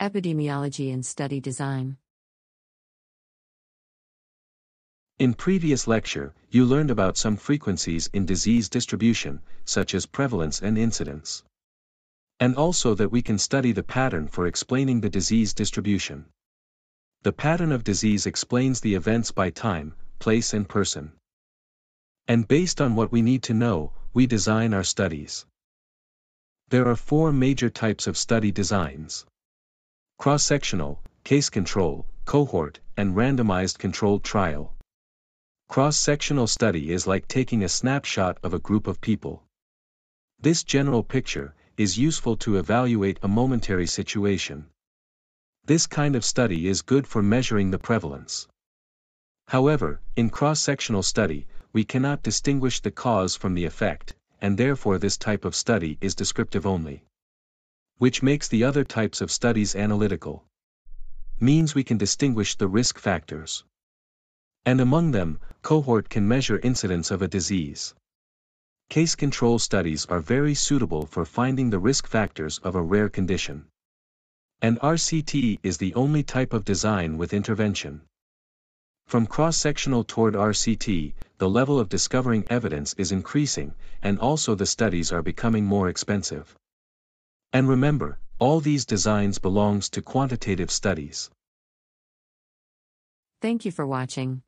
Epidemiology and Study Design. In previous lecture, you learned about some frequencies in disease distribution, such as prevalence and incidence. And also that we can study the pattern for explaining the disease distribution. The pattern of disease explains the events by time, place and person. And based on what we need to know, we design our studies. There are four major types of study designs. Cross-sectional, case control, cohort, and randomized controlled trial. Cross-sectional study is like taking a snapshot of a group of people. This general picture is useful to evaluate a momentary situation. This kind of study is good for measuring the prevalence. However, in cross-sectional study, we cannot distinguish the cause from the effect, and therefore this type of study is descriptive only. Which makes the other types of studies analytical. Means we can distinguish the risk factors. And among them, cohort can measure incidence of a disease. Case control studies are very suitable for finding the risk factors of a rare condition. And RCT is the only type of design with intervention. From cross-sectional toward RCT, the level of discovering evidence is increasing, and also the studies are becoming more expensive. And remember, all these designs belongs to quantitative studies. Thank you for watching.